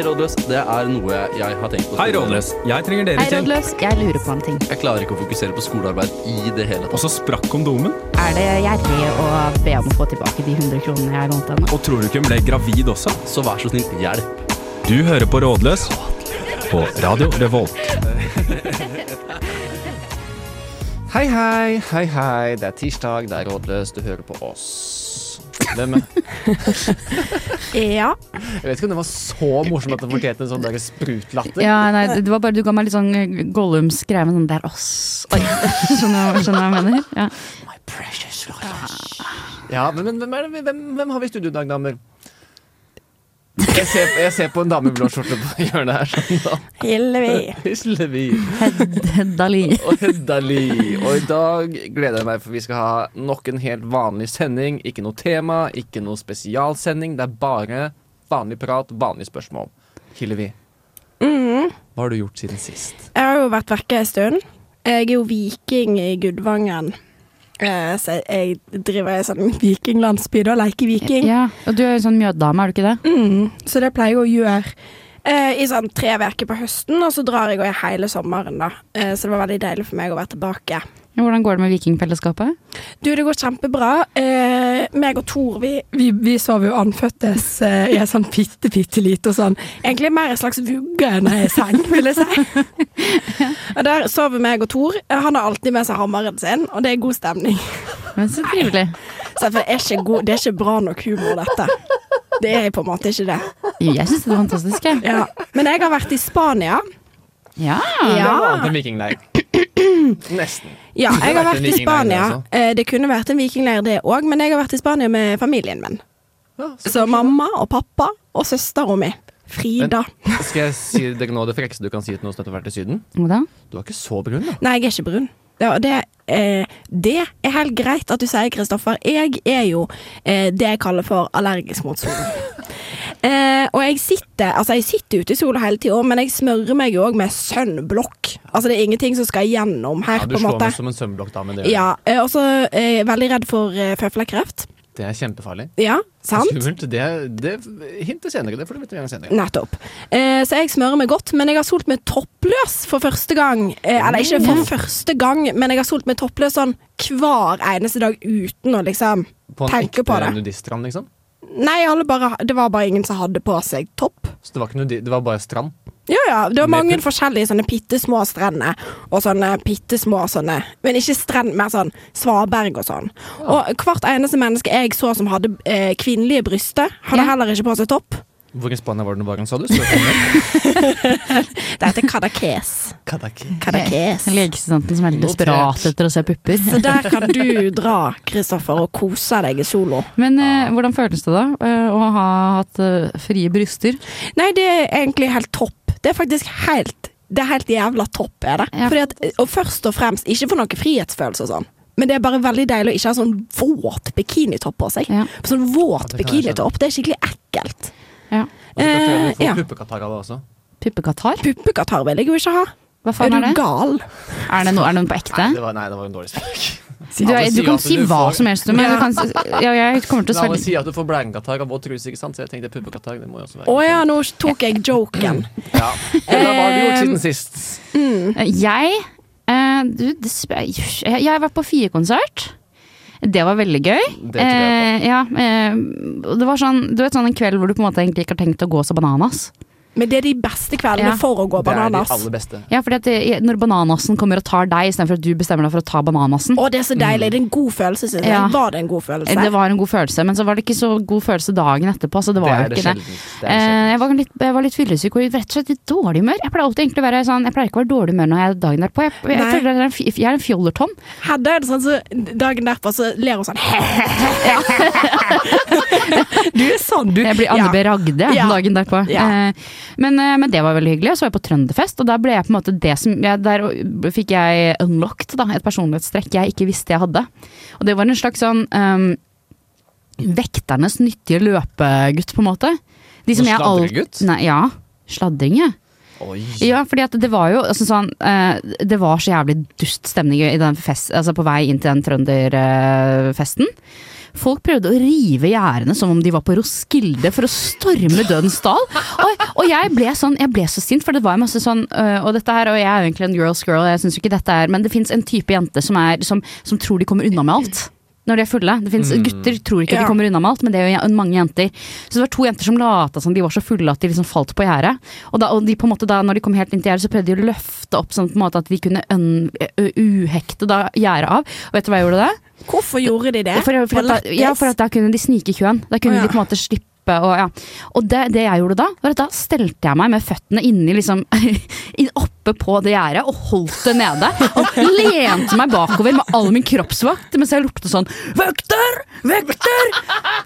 Hei, Rådløs. Det er noe jeg har tenkt på. Hei, Rådløs. Jeg trenger dere Hei, rådløs. Jeg lurer på en ting. Jeg klarer ikke å fokusere på skolearbeid i det hele Og så sprakk kondomen. Er det gjerrig å be om å få tilbake de 100 kronene jeg vant henne? Og tror du ikke hun ble gravid også? Så vær så snill, hjelp. Du hører på Rådløs på Radio Revolt. Hei, hei, hei, hei. Det er tirsdag, det er rådløst, du hører på oss. Hvem er Ja. Jeg vet ikke om det var så morsomt at det fortjente en sånn der sprutlatter. Ja, nei, det var bare Du ga meg litt sånn Gollums greie med sånn der oss. Oi. Skjønner du hva jeg mener? Ja. My precious Ja, men, men hvem, er det, hvem, hvem har vi i studio i dag, damer? Jeg ser, jeg ser på en dame i blå skjorte på hjørnet her. Sånn. Hillevi. Heddali. og Heddali. Og i dag gleder jeg meg, for vi skal ha nok en helt vanlig sending. Ikke noe tema, ikke noe spesialsending. Det er bare vanlig prat, vanlige spørsmål. Hillevi, Mm. hva har du gjort siden sist? Jeg har jo vært vekke en stund. Jeg er jo viking i Gudvangen. Eh, så jeg driver i sånn vikinglandsby og leker viking. Ja, og du er jo sånn mjøddame, er du ikke det? Mm. Så det pleier jeg å gjøre eh, i sånn tre uker på høsten, og så drar jeg og i hele sommeren, da. Eh, så det var veldig deilig for meg å være tilbake. Ja, Hvordan går det med vikingfellesskapet? Du, det går kjempebra. Eh, meg og Tor, vi, vi, vi sov jo anføttes eh, i en sånn bitte, bitte lite og sånn. Egentlig mer en slags vugge enn ei seng, vil jeg si. og der sover meg og Tor. Han har alltid med seg hammeren sin, og det er god stemning. Men så trivelig. Så det er ikke, god, det er ikke bra nok humor, dette. Det er på en måte ikke det. Jeg syns det er fantastisk, jeg. Ja. Men jeg har vært i Spania. Ja. Det var en vikingleir. Nesten. Ja, jeg har vært i Spania. Eh, Det kunne vært en vikingleir, det òg, men jeg har vært i Spania med familien min. Ja, så Så mamma og pappa og søstera mi. Frida. Skal jeg si deg nå det frekkeste du kan si til noen som har vært i Syden? Hvordan? Du er ikke så brun, da. Nei, jeg er ikke brun. Ja, det, eh, det er helt greit at du sier, Kristoffer. Jeg er jo eh, det jeg kaller for allergisk mot solen. Eh, og jeg sitter altså jeg sitter ute i sola hele tida, men jeg smører meg òg med sunblock. Altså det er ingenting som skal igjennom her, Ja, du på en slår måte. meg som en sunblock, da, men det, Ja, eh, og så er veldig redd for eh, føflekkreft. det er kjempefarlig. Ja, sant? Skummelt. Det, det hintet senere. Det får du vite gjerne senere. Nettopp. Eh, så jeg smører meg godt, men jeg har solt meg toppløs for første gang. Eh, eller ikke for første gang, men jeg har solt meg toppløs sånn hver eneste dag uten å liksom På en Tenker på ekte det. nudiststrand, liksom. Nei, bare, det var bare ingen som hadde på seg topp. Så det var, ikke nudi det var bare strand. Ja, ja, det var mange forskjellige sånne bitte små strender. Og sånne bitte små sånne Men ikke strend, mer sånn svaberg og sånn. Og hvert eneste menneske jeg så som hadde eh, kvinnelige bryster, hadde Ja. heller ikke på seg topp. Hvor i Spania var det nå var sa du? Det heter Kadakes. Kadakes. Legeassistenten som er litt desperat etter å se pupper. Så der kan du dra, Kristoffer, og kose deg i solo. Men eh, hvordan føles det da eh, å ha hatt eh, frie bryster? Nei, det er egentlig helt topp. Det er faktisk helt Det er helt jævla topp, er det. Ja. Fordi at, og først og fremst, ikke for noe frihetsfølelse og sånn. Men det er bare veldig deilig å ikke ha sånn våt bikinitopp på seg. Ja. Sånn våt Ja, bikinitopp, det er skikkelig ekkelt. Ja. Og så kan Eh, du få ja. puppekatarr av det også. Puppekatarr? Puppekatarr vil jeg jo ikke ha. Hva Er faen er du det? gal? Er det no, er det noen på ekte? Nei, det var, nei, det var en dårlig spøk. Du, er, du kan si hva som helst, men du kan, ja, jeg kommer til å svelge si at du får blærekatarr av våt truse, ikke sant? Så jeg tenkte puppekatarr, det må jo også være Å ja, nå tok jeg joken. Ja. Men hva har du gjort Eh, siden sist? Jeg eh, du, det, spør jeg jeg har vært på Fie-konsert. Det var veldig gøy. Det. Eh, ja, eh, det var sånn, du vet sånn en kveld hvor du på en måte egentlig ikke har tenkt å gå så bananas. Men det er de beste kveldene Ja. for å gå Det er de aller beste. Ja, fordi at det, Når bananasen kommer og tar deg istedenfor at du bestemmer deg for å ta bananasen. Å, det er så deilig. Det er en god følelse, syns jeg. Ja. Var det en god følelse? Det var en god følelse, men så var det ikke så god følelse dagen etterpå. Så det var Det jo ikke det. Det det Eh, jeg, var litt, jeg var litt fyllesyk og rett og slett litt dårlig humør. Jeg pleier alltid egentlig å være sånn Jeg pleier ikke å være dårlig humør når jeg er dagen derpå. Jeg, jeg, føler jeg er en, jeg er en fjollertom. Hedda er det sånn, så dagen derpå så ler hun sånn Du er sånn, du. Jeg blir Anne Ja. B. Ragde Ja. dagen derpå. Ja. Eh, men, eh, men det var veldig hyggelig. Så var jeg på Trønderfest, og der ble jeg på en måte det som jeg, Der fikk jeg unlocked da, et personlighetstrekk jeg ikke visste jeg hadde. Og det var en slags sånn um, vekternes nyttige løpegutt, på en måte. De sladregutt? Nei, ja. Sladring, ja. Oi. Ja, fordi at det var jo altså sånn uh, Det var så jævlig dust stemning i den fest, altså på vei inn til den trønderfesten. Folk prøvde å rive gjerdene som om de var på Roskilde for å storme Dødens dal. Og, og jeg ble sånn, jeg ble så sint, for det var masse sånn øh, Og dette her, og jeg er jo egentlig en girls girl, jeg syns jo ikke dette er Men det fins en type jente som, er, som, som tror de kommer unna med alt. Når de er fulle. Det finnes, Gutter tror ikke Ja. de kommer unna med alt, men det er jo mange jenter. Så det var to jenter som lata som de var så fulle at de liksom falt på gjerdet. Og, da, og de på en måte da, når de kom helt inn til gjerdet, så prøvde de å løfte opp sånn på en måte at de kunne uhekte da gjerdet av. Og vet du hva jeg gjorde da? Hvorfor gjorde de det? For, for, for, at da, ja, for at da kunne de snike i køen. Da kunne ja. de på en måte slippe og, ja. og det, det jeg gjorde da, var at da stelte jeg meg med føttene inni liksom inn- oppe på det gjerdet og holdt det nede. Og lente meg bakover med all min kroppsvakt mens jeg ropte sånn Vekter! Vekter!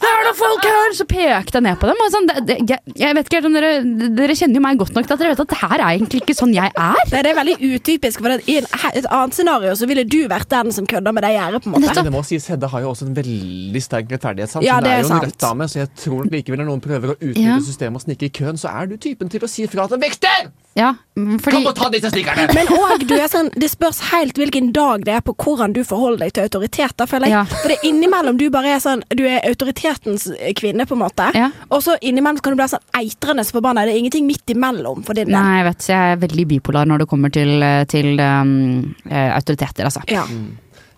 Det er noen folk her! Så pekte jeg ned på dem. Og sånn, det, det, jeg, jeg vet ikke helt om dere Dere kjenner jo meg godt nok til at dere vet at det her er egentlig ikke sånn jeg er. Det er veldig utypisk, for at i en, et annet scenario så ville du vært den som kødder med det gjerdet. på en måte. Men det må sies, Hedda har jo også en veldig sterk rettferdighetssans. Ja, Hun er er jo en rett dame, så jeg tror nok likevel når noen prøver å utnytte Ja. systemet og snike i køen, så er du typen til å si fra til en vekter! Ja, mm, fordi Kom og ta disse snikerne! Men òg, du er sånn Det spørs helt hvilken dag det er på hvordan du forholder deg til autoriteter, føler jeg. Ja. For det er innimellom du bare er sånn Du er autoritetens kvinne, på en måte. Ja. Og så innimellom kan du bli sånn eitrende forbanna. Det er ingenting midt imellom for din del. Nei, jeg vet, jeg er veldig bipolar når det kommer til, til um, eh, autoriteter, altså. Ja.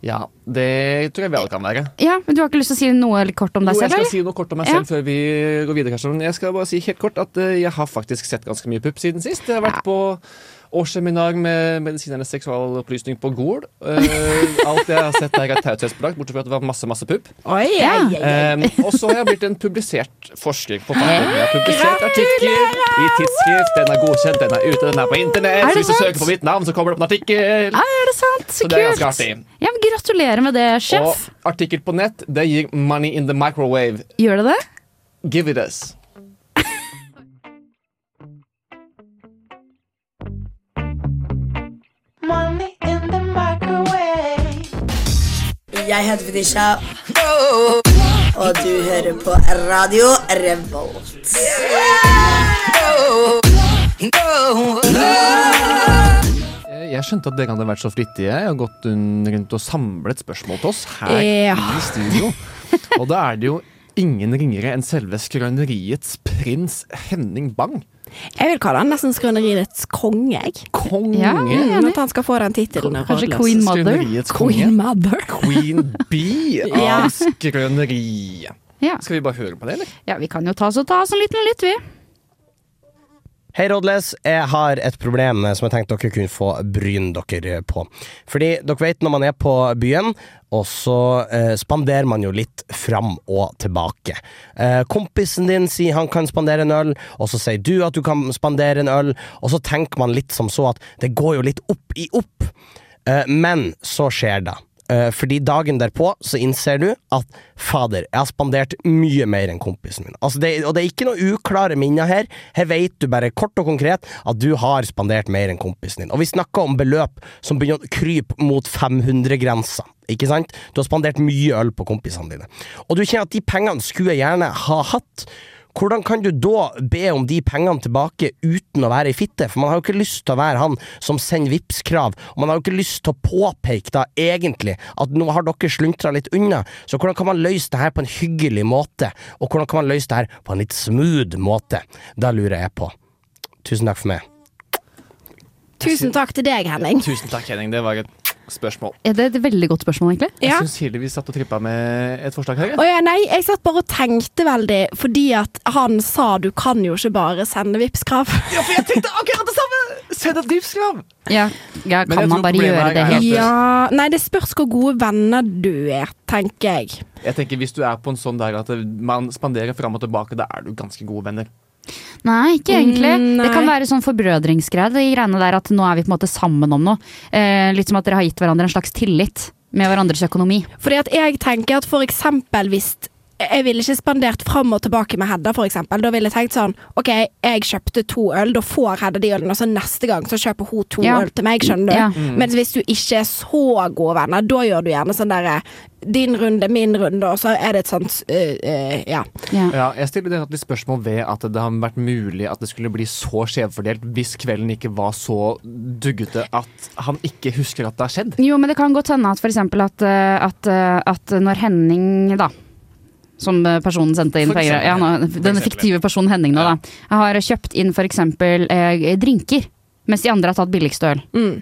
Ja, det tror jeg vi alle kan være. Ja, men Du har ikke lyst til å si noe kort om Jo, deg jeg skal eller? si noe kort om meg Ja. selv før vi går videre. Karsten. Jeg skal bare si helt kort at eh, jeg har faktisk sett ganske mye pupp siden sist. Jeg har vært på årsseminar med medisinernes seksualopplysning på Gol. Uh, alt jeg har sett der er taushetsbelagt, bortsett fra at det var masse masse pupp. Oi, Ja. ei, ei, ei. Um, og så har jeg blitt en publisert forsker. på Forfatter. Jeg har publisert artikler i tidsskrift. Den er godkjent, den er ute, den er på internett. Er Så hvis du sant? søker på mitt navn, så kommer det opp en artikkel. Er det sant? Så, Så det er ganske artig. Ja, men Gratulerer med det, sjef. Og artikkel på nett, det gir money in the microwave. Gjør det det? Give it us. Jeg heter Fetisha. Og du hører på Radio Revolt. Eh, Jeg skjønte at dere hadde vært så flittige og gått rundt og samlet spørsmål til oss her Ja. i studio. Og da er det jo ingen ringere enn selve skrøneriets prins Henning Bang. Jeg vil kalle han nesten skrøneriets konge. jeg. Konge. Ja, Mm, at han skal få den tittelen. Kanskje Queen Mother? Queen Mother. Queen Bee av Ja. skrøneri. Ja. Skal vi bare høre på det, eller? ja, vi kan jo ta oss og ta oss en liten lytt, vi. Hei, Rodles. Jeg har et problem eh, som jeg tenkte dere kunne få bryne dere på. Fordi dere vet når man er på byen, og så eh, spanderer man jo litt fram og tilbake. Eh, kompisen din sier han kan spandere en øl, og så sier du at du kan spandere en øl, og så tenker man litt som så at det går jo litt opp i opp. Eh, men så skjer det. Eh, fordi dagen derpå så innser du at fader, jeg har spandert mye mer enn kompisen min. Altså det, og det er ikke noe uklare minner her. Her vet du bare kort og konkret at du har spandert mer enn kompisen din. Og vi snakker om beløp som begynner å krype mot 500-grensa. Ikke sant? Du har spandert mye øl på kompisene dine. Og du kjenner at de pengene skulle jeg gjerne ha hatt. Hvordan kan du da be om de pengene tilbake uten å være ei fitte? For man har jo ikke lyst til å være han som sender Vipps-krav, og man har jo ikke lyst til å påpeke da egentlig at nå har dere sluntra litt unna. Så hvordan kan man løse det her på en hyggelig måte? Og hvordan kan man løse det her på en litt smooth måte? Da lurer jeg på. Tusen takk for meg. Tusen takk til deg, Henning. Tusen takk, Henning. Det var et spørsmål. Er det et veldig godt spørsmål, egentlig? Jeg Ja. syns Hilde vi satt og trippa med et forslag her. Ja, nei, jeg satt bare og tenkte veldig fordi at han sa du kan jo ikke bare sende Vipps-krav. Ja, for jeg tenkte akkurat det samme! Send et livskrav! Ja, ja Kan man bare gjøre det helt Ja, nei, det spørs hvor gode venner du er, tenker jeg. Jeg tenker Hvis du er på en sånn der at man spanderer fram og tilbake, da er du ganske gode venner. Nei, ikke egentlig. Mm, nei. Det kan være sånn forbrødringsgreie, de greiene der at nå er vi på en måte sammen om noe. Eh, litt som at dere har gitt hverandre en slags tillit med hverandres økonomi. Fordi at jeg tenker at for eksempel hvis jeg ville ikke spandert fram og tilbake med Hedda, eksempel. Da ville jeg tenkt sånn OK, jeg kjøpte to øl, da får Hedda de ølene, og så neste gang så kjøper hun to Ja. øl til meg, skjønner du. Ja. Mens hvis du ikke er så gode venner, da gjør du gjerne sånn derre din runde, min runde, og så er det et sånt uh, uh, Ja. Ja. Ja, jeg stiller litt spørsmål ved at det har vært mulig at det skulle bli så skjevfordelt hvis kvelden ikke var så duggete at han ikke husker at det har skjedd. Jo, men det kan godt hende at eksempel at, eh, at, at når Henning da som eh, personen sendte inn penger. Ja, eksempel. fiktive personen Henning nå, da. Jeg har kjøpt inn eksempel eh, drinker, mens de andre har tatt billigste øl. Mm.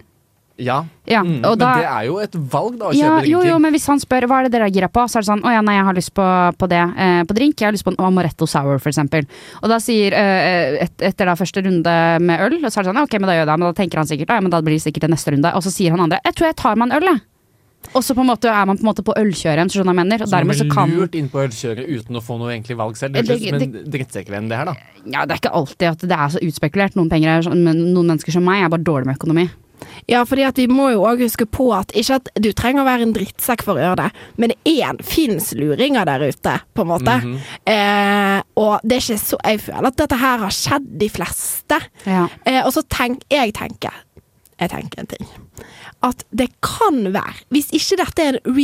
Ja, Ja, mm, og men det er jo et valg, da, å Ja, kjøpe jo, jo, men hvis han spør hva er det dere er gira på, så er det sånn å ja, nei, jeg har lyst på, på det. Eh, på drink. Jeg har lyst på en amaretto sour, for eksempel. Og da sier eh, et, etter da første runde med øl, så er det sånn ok, men da gjør jeg det. Men da tenker han sikkert ja, men da blir det sikkert det neste runde. Og så sier han andre jeg tror jeg tar meg en øl, jeg. Og så på en måte er man på en måte på ølkjøret, skjønner jeg mener. Og Så man dermed så blir kan lurt inn på ølkjøret uten å få noe egentlig valg selv. Det er ikke som en drittsekkvenn, det her, da. Ja, det er ikke alltid at det er så utspekulert. Noen, penger er, sånn- noen mennesker som meg er bare dårlig med økonomi. Ja, fordi at vi må jo òg huske på at ikke at du trenger å være en drittsekk for å gjøre det, men det er en fins luringer der ute, på en måte. Mhm. eh, og det er ikke så Jeg føler at dette her har skjedd de fleste. Ja. Eh, og så tenk Jeg tenker Jeg tenker en ting. At det kan være, hvis ikke dette er en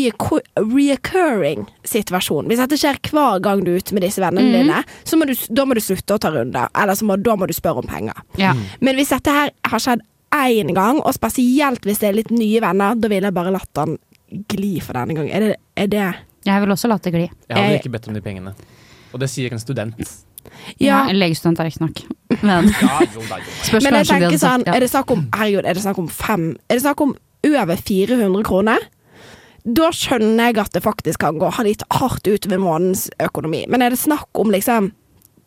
reoccurring situasjon, hvis dette skjer hver gang du er ute med disse vennene mm. dine, så må du, da må du slutte å ta runder. Eller så må, da må du spørre om penger. Ja. Men hvis dette her har skjedd én gang, og spesielt hvis det er litt nye venner, da ville jeg bare latt han gli for denne gangen. Er det, er det Jeg vil også la det gli. Jeg hadde ikke bedt om de pengene. Og det sier en student. Ja. Ja. En legestudent er ikke nok. Men Ja, jo da, jo spørs Men jeg tenker sånn, er det snakk om Herregud, er det snakk om fem Er det snakk om over 400 kroner? Da skjønner jeg at det faktisk kan gå litt hardt ut ved månedens økonomi. Men er det snakk om liksom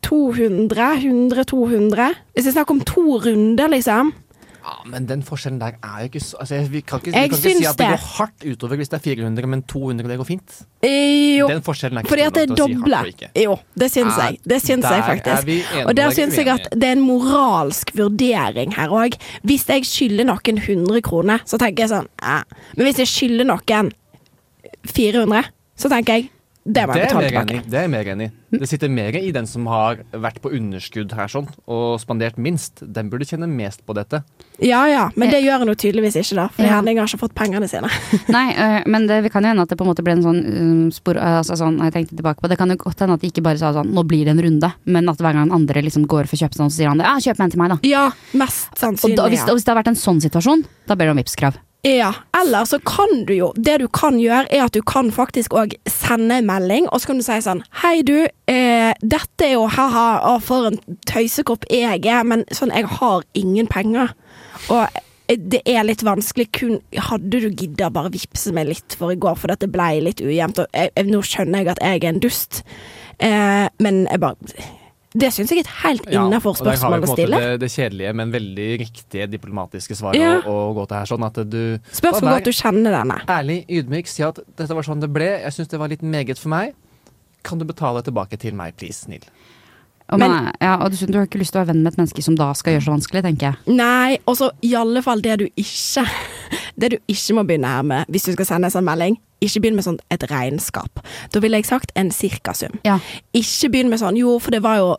200? 100? 200? Hvis det er snakk om to runder, liksom Ja, men den forskjellen der er jo ikke så altså, Vi kan ikke, vi kan ikke si at det går hardt utover hvis det er 400, men 200 det går fint. Eh, Jo, Den forskjellen er ikke fordi at det er doble. si. Jo, det syns jeg. Det syns jeg faktisk. Og der er syns jeg at det er en moralsk vurdering her òg. Hvis jeg skylder noen 100 kroner, så tenker jeg sånn eh. Men hvis jeg skylder noen 400, så tenker jeg det må Det er mer tilbake. enig. Det er jeg mer enig. i. Det sitter mer i den som har vært på underskudd her sånn, og spandert minst. Den burde kjenne mest på dette. Ja ja, men det gjør han jo tydeligvis ikke, da. For Ja. Henning har ikke fått pengene sine. Nei, øh, men det kan jo hende at det på en måte ble en sånn øh, spor altså sånn, Jeg tenkte tilbake på Det kan jo godt hende at de ikke bare sa sånn Nå blir det en runde, men at hver gang andre liksom går for kjøpestand, så sier han det. Ja, kjøp en til meg, da. Ja, mest Og, sannsynlig. da, hvis, og hvis det har vært en sånn situasjon, da ber du om Vipps-krav. Ja, eller så kan du jo Det du kan gjøre, er at du kan faktisk òg sende en melding, og så kan du si sånn Hei, du. Eh, dette er jo ha-ha, å, for en tøysekopp jeg er, men sånn, jeg har ingen penger. Og eh, det er litt vanskelig kun Hadde du gidda bare vippse meg litt for i går, for dette ble litt ujevnt, og jeg, jeg, nå skjønner jeg at jeg er en dust, eh, men jeg bare Det syns jeg er et helt innafor og der har vi spørsmål på å stille. Det, det kjedelige, men veldig riktige diplomatiske svaret Ja. å, å gå til her. Sånn at du Spørs hvor godt du kjenner denne. ærlig, ydmyk, si at dette var sånn det ble. Jeg syns det var litt meget for meg. Kan du betale tilbake til meg, please, snill? Og, Men- man, ja, og du, du har ikke lyst til å være venn med et menneske som da skal gjøre så vanskelig, tenker jeg. Nei, og så i alle fall det du ikke Det du ikke må begynne her med hvis du skal sende en sånn melding. Ikke begynn med sånn et regnskap. Da ville jeg sagt en cirkasum. Ja. Ikke begynn med sånn jo, for det var jo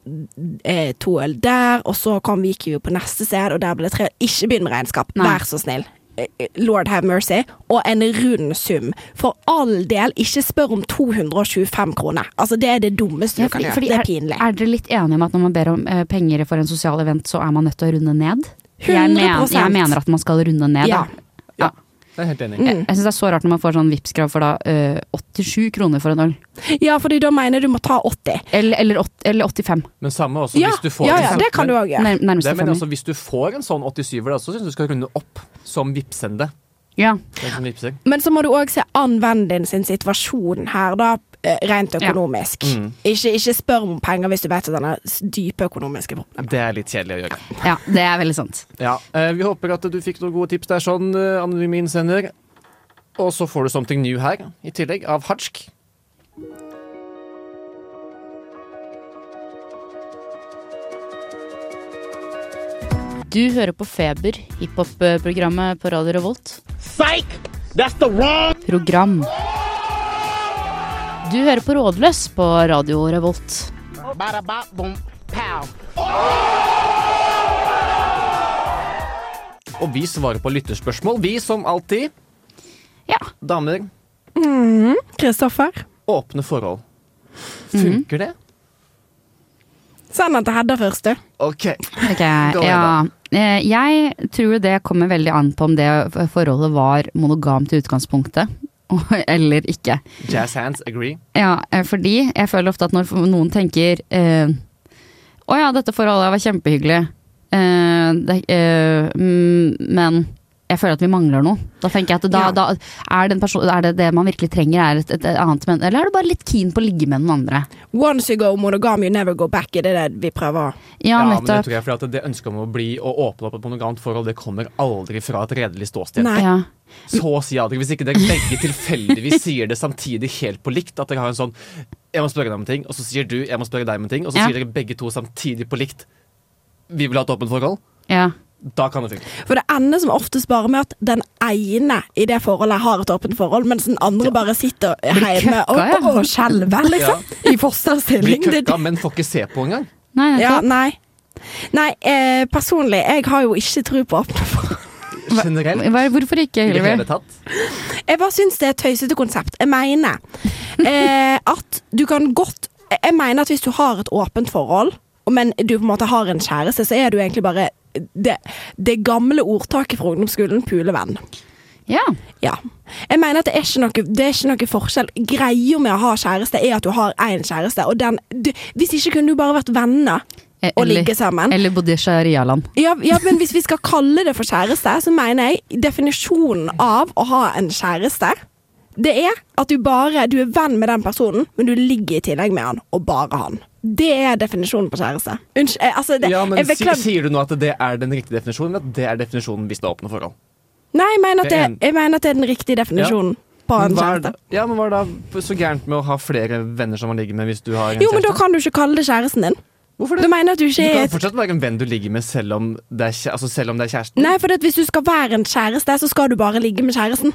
eh, to øl der, og så kom vi gikk vi jo på neste sted, og der ble det tre Ikke begynn med regnskap. Nei. Vær så snill. Eh, eh, Lord have mercy. Og en rund sum. For all del, ikke spør om 225 kroner. Altså, det er det dummeste Ja, du kan gjøre. Det er pinlig. er dere litt enige om at når man ber om eh, penger for en sosial event, så er man nødt til å runde ned? Jeg, 100%. men, jeg mener at man skal runde ned, Ja. da. Det er helt enig. Mm. Jeg, jeg syns det er så rart når man får sånn Vipps-krav for da eh, 87 kroner for en øl. Ja, fordi da mener du må ta 80. Eller, eller, 8, eller 85. Men samme også Ja, hvis du får ja, en ja, sånn- det kan du òg gjøre. Nær, nærmeste det, men altså, hvis du får en sånn 87-er, så syns du skal runde opp som vippsende. Ja. Vippser. Men så må du òg se an vennen din sin situasjon her, da. Eh, Rent økonomisk. Mm. Ikke, ikke spør om penger hvis du vet at han har s- dype økonomiske problemer. Det er litt kjedelig å gjøre. ja, det er veldig sant. Ja, eh, Vi håper at du fikk noen gode tips der, sånn, eh, anonyme innsender. Og så får du Something New her, i tillegg, av Hatsk. Du hører på Feber, hiphop-programmet på Radio Revolt. Psych! That's the wrong Program. Du hører på Rådløs på Radio Revolt. Og vi svarer på lytterspørsmål, vi som alltid. Ja. Damer, Kristoffer, åpne forhold. Funker det? send den til Hedda først, du. OK. okay ja. Eh, Jeg tror det kommer veldig an på om det forholdet var monogamt i utgangspunktet. eller ikke. Jazz hands, agree. Ja, eh, fordi jeg føler ofte at når noen tenker eh, Å ja, dette forholdet var kjempehyggelig, eh, det, eh, mm, men jeg føler at vi mangler noe. Da tenker jeg at da, Ja. da er, den person, er det det man virkelig trenger, er et, et annet men Eller er du bare litt keen på å ligge med noen andre? Once you go monogam, you never go back. Er det det vi prøver? Ja, Ja, men det tror jeg fordi at det ønsket om å bli og åpne opp et monogamt forhold, det kommer aldri fra et redelig ståsted. Nei. Ja. Så å si aldri. Hvis ikke dere begge tilfeldigvis sier det samtidig helt på likt, at dere har en sånn Jeg må spørre deg om en ting, og så sier du jeg må spørre deg om en ting, og så Ja. sier dere begge to samtidig på likt Vi vil ha et åpent forhold. ja. Da kan det funke. For det ender som oftest bare med at den ene i det forholdet har et åpent forhold, mens den andre bare sitter hjemme og, og, og skjelver, liksom. I Blir fosterstilling. Blir køkka, men får ikke se på engang. Nei, Ja, nei. Nei, eh, personlig, jeg har jo ikke tro på åpne forhold. Generelt. Hva- Hvorfor ikke, I Hillevi? Jeg bare syns det er et tøysete konsept. Jeg mener eh, at du kan godt Jeg mener at hvis du har et åpent forhold, men du på en måte har en kjæreste, så er du egentlig bare det, det gamle ordtaket fra ungdomsskolen pulevenn. Ja. Ja. Jeg mener at det er noe, det er ikke noe forskjell. Greia med å ha kjæreste er at du har én kjæreste, og den du, Hvis ikke kunne du bare vært venner Eh, og ligge sammen. Eller bodd i sharialand. Ja, ja, men hvis vi skal kalle det for kjæreste, så mener jeg definisjonen av å ha en kjæreste, det er at du bare du er venn med den personen, men du ligger i tillegg med han, og bare han. Det er definisjonen på kjæreste. Unnskyld, eh, altså det, Ja, men beklager- Sier du nå at det er den riktige definisjonen, eller at det er definisjonen hvis det er åpne forhold? Nei, jeg mener, Det det, jeg mener at det er den riktige definisjonen på en kjæreste. ja, men hva er da så gærent med å ha flere venner som man ligger med hvis du har en Jo, men da kan du ikke kalle det kjæresten din. Hvorfor det? Du mener at du Du ikke er kan fortsatt være en venn du ligger med selv om det er, altså selv om det er kjæresten. Nei, for hvis du skal være en kjæreste, så skal du bare ligge med kjæresten.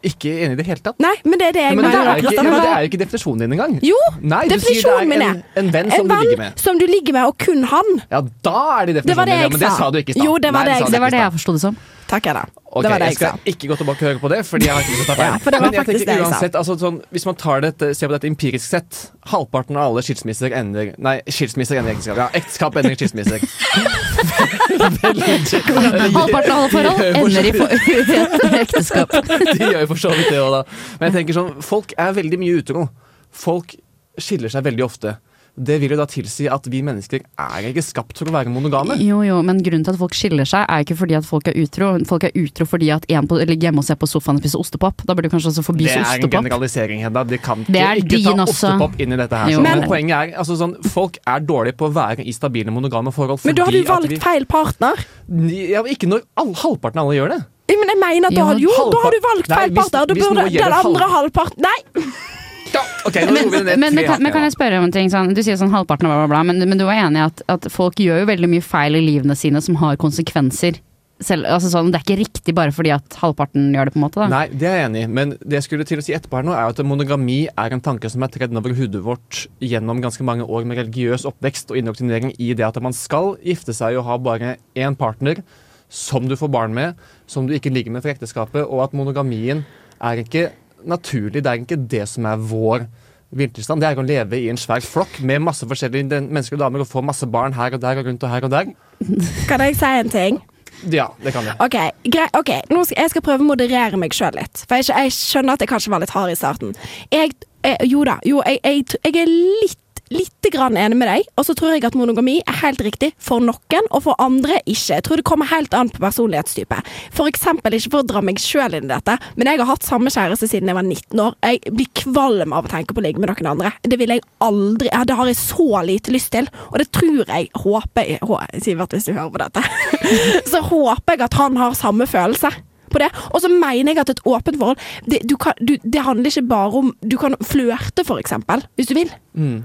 Ikke enig i det hele tatt. Nei, men det er det jeg Men det, er jo ikke, ja, men det er ikke definisjonen din engang. Jo, Nei, definisjonen min er en, en venn som en du ligger venn med. som du ligger med, og kun han. Ja, da er det definisjonen det din. Ja, men det sa. du ikke i stad. Jo, det var Nei, det jeg det jeg forsto det som. Takk, Edda. Okay, det var det jeg jeg sa. skal ikke gå tilbake og høre på det, Fordi jeg har ikke lyst til å ta feil. Ja, for det var Men jeg tenker det jeg sa. uansett, altså, sånn, Hvis man tar dette, ser på dette empirisk sett Halvparten av alle skilsmisser ender Nei, skilsmisser ender i ekteskap. Ja, ekteskap ender i skilsmisser. Halvparten av alle forhold ender i ekteskap. De gjør jo for så vidt det òg, da. Men jeg tenker sånn, folk er veldig mye utro. Folk skiller seg veldig ofte. Det vil jo da tilsi at vi mennesker er ikke skapt for å være monogame. Jo, jo, men grunnen til at folk skiller seg, er ikke fordi at folk er utro. Folk er utro fordi at en på, ligger hjemme og ser på sofaen og spiser ostepop. Da burde du kanskje også forby Det er en generalisering, Hedda. De kan ikke, Det er ikke ta også. ostepop inn i dette her. Jo. Men- Men, poenget er altså sånn, folk er dårlige på å være i stabile monogame forhold. Men da har du valgt vi- feil partner. Ja, ikke når all, halvparten av alle gjør det. Men jeg mener at da jo, da har du valgt feil partner. Da burde den andre halvparten Nei! Ja, ok, Men, men, men, kan, men kan jeg spørre om en ting? Sånn, du sier sånn halvparten av bla, bla, bla, men, men du er enig i at, at folk gjør jo veldig mye feil i livene sine som har konsekvenser? Selv, altså sånn, det er ikke riktig bare fordi at halvparten gjør det, på en måte? da Nei, det er jeg enig i, men det jeg skulle til å si etterpå her nå, er at monogami er en tanke som er tredd over hodet vårt gjennom ganske mange år med religiøs oppvekst og indoktrinering i det at man skal gifte seg og ha bare én partner som du får barn med, som du ikke ligger med for ekteskapet, og at monogamien er ikke naturlig, det er ikke det som er vår vinterstand. Det er å leve i en svær flokk med masse forskjellige mennesker og damer og få masse barn her og der og rundt og her og der. Kan jeg si en ting? Ja, det kan jeg. Ok, ok, nå skal, Jeg skal prøve å moderere meg sjøl litt. For jeg, jeg skjønner at jeg kanskje var litt hard i starten. Jeg, eh, jo da, jo, jeg, jeg, jeg er litt Litt grann enig med deg, og så tror jeg at monogami er helt riktig for noen, og for andre ikke. Jeg tror det kommer helt an på personlighetstype. For eksempel, ikke for å dra meg sjøl inn i dette, men jeg har hatt samme kjæreste siden jeg var 19 år. Jeg blir kvalm av å tenke på å ligge med noen andre. Det vil jeg aldri Det har jeg så lite lyst til, og det tror jeg Håper jeg hå- Sivert, hvis du hører på dette. så håper jeg at han har samme følelse på det. Og så mener jeg at et åpent forhold det, du kan, du, det handler ikke bare om Du kan flørte, for eksempel, hvis du vil. Mm.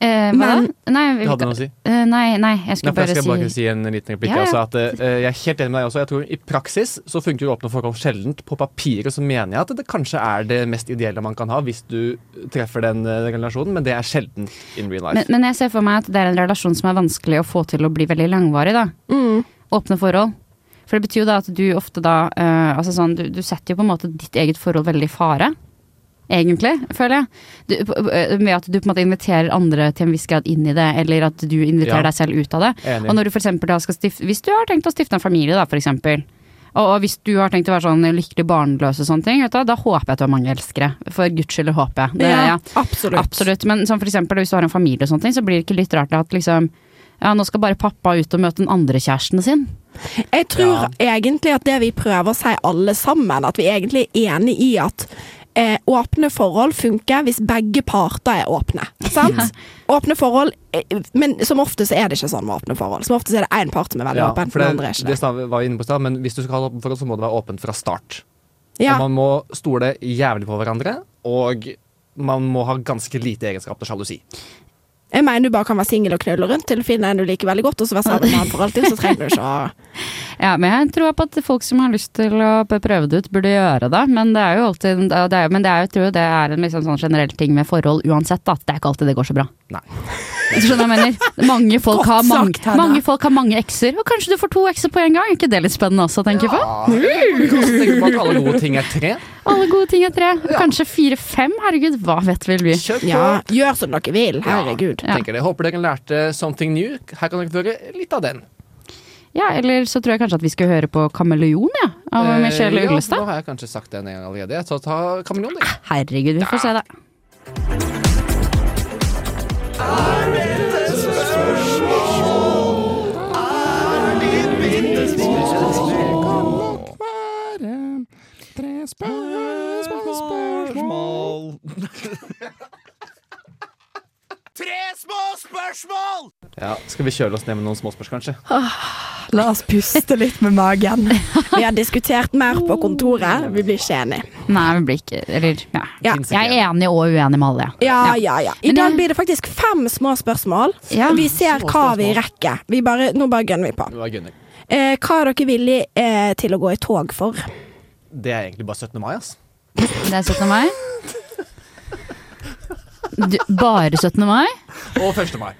Eh, Men- Nei, vi- Du hadde noe å si. eh, nei, nei, jeg Nei, skulle jeg bare si bare si en liten replikk. Ja, ja. Altså, at, eh, jeg er helt enig med deg også. Jeg tror I praksis så funker åpne forhold sjeldent. På papiret så mener jeg at det kanskje er det mest ideelle man kan ha hvis du treffer den eh, relasjonen, men det er sjelden in real life. men, men jeg ser for meg at det er en relasjon som er vanskelig å få til å bli veldig langvarig. da Mm. Åpne forhold. For det betyr jo da at du ofte da uh, Altså sånn, du, du setter jo på en måte ditt eget forhold veldig i fare. Egentlig, føler jeg. Du, eh, med at du på en måte inviterer andre til en viss grad inn i det, eller at du inviterer Ja. deg selv ut av det. Enig. Og når du for eksempel da skal stifte Hvis du har tenkt å stifte en familie, da, for eksempel. Og, og hvis du har tenkt å være sånn lykkelig barnløs og sånne ting, vet du, da håper jeg at du har mange elskere. For guds skyld håper jeg. Det, ja. absolutt. Absolutt. Men som for eksempel hvis du har en familie og sånne ting, så blir det ikke litt rart at liksom ja, nå skal bare pappa ut og møte den andre kjæresten sin. Jeg tror egentlig at det vi prøver å si alle sammen, at vi egentlig er enig i at eh, åpne forhold funker hvis begge parter er åpne. Sant? Åpne forhold eh, Men som ofte så er det ikke sånn med åpne forhold. Som ofte så er det én part som er veldig Ja, åpen, for den det, andre er ikke det det. var vi inne på sted, men hvis du skal ha åpne åpent forhold, så må det være åpent fra start. Ja. Og man må stole jævlig på hverandre, og man må ha ganske lite egenskap til sjalusi. Jeg mener du bare kan være singel og knulle rundt til å finne en du liker veldig godt, og så være sammen med han for alltid. Så trenger du ikke å Ja, men jeg tror på at folk som har lyst til å prøve det ut, burde gjøre det. Men det er jo alltid det er, Men det er, jeg tror det er en liksom sånn generell ting med forhold uansett, da. Det er ikke alltid det går så bra. Nei. Du skjønner hva jeg mener? Mange folk, har mange, sagt, mange folk har mange ekser, og kanskje du får to ekser på en gang. Er ikke det litt spennende også å tenke på? Du kan tenke på at alle gode ting er tre. Alle gode ting er tre. Kanskje fire-fem? Herregud, hva vet vel vi? Ja, gjør som dere vil. Herregud. Ja. Tenker det. Håper dere lærte something new. Her kan dere få høre litt av den. Ja, eller så tror jeg kanskje at vi skal høre på Kameleon, ja. Av Eh, Michelle ja, Nå har jeg kanskje sagt det en gang allerede. Så ta kameleon, du. Herregud, vi får se det. Ja, Skal vi kjøle oss ned med noen småspørsmål, kanskje? La oss puste litt med magen. Vi har diskutert mer på kontoret. Vi blir ikke enige. Nei, vi blir ikke Eller, ja. Ja. Jeg er enig og uenig med alle. Ja, ja, ja. I dag blir det faktisk fem små spørsmål. Ja. Vi ser Små hva vi rekker. Vi bare, nå bare gønner vi på. Eh, hva er dere villige eh, til å gå i tog for? Det er egentlig bare 17. mai, ass. Det er 17. mai. Du, bare 17. mai? Og 1. mai.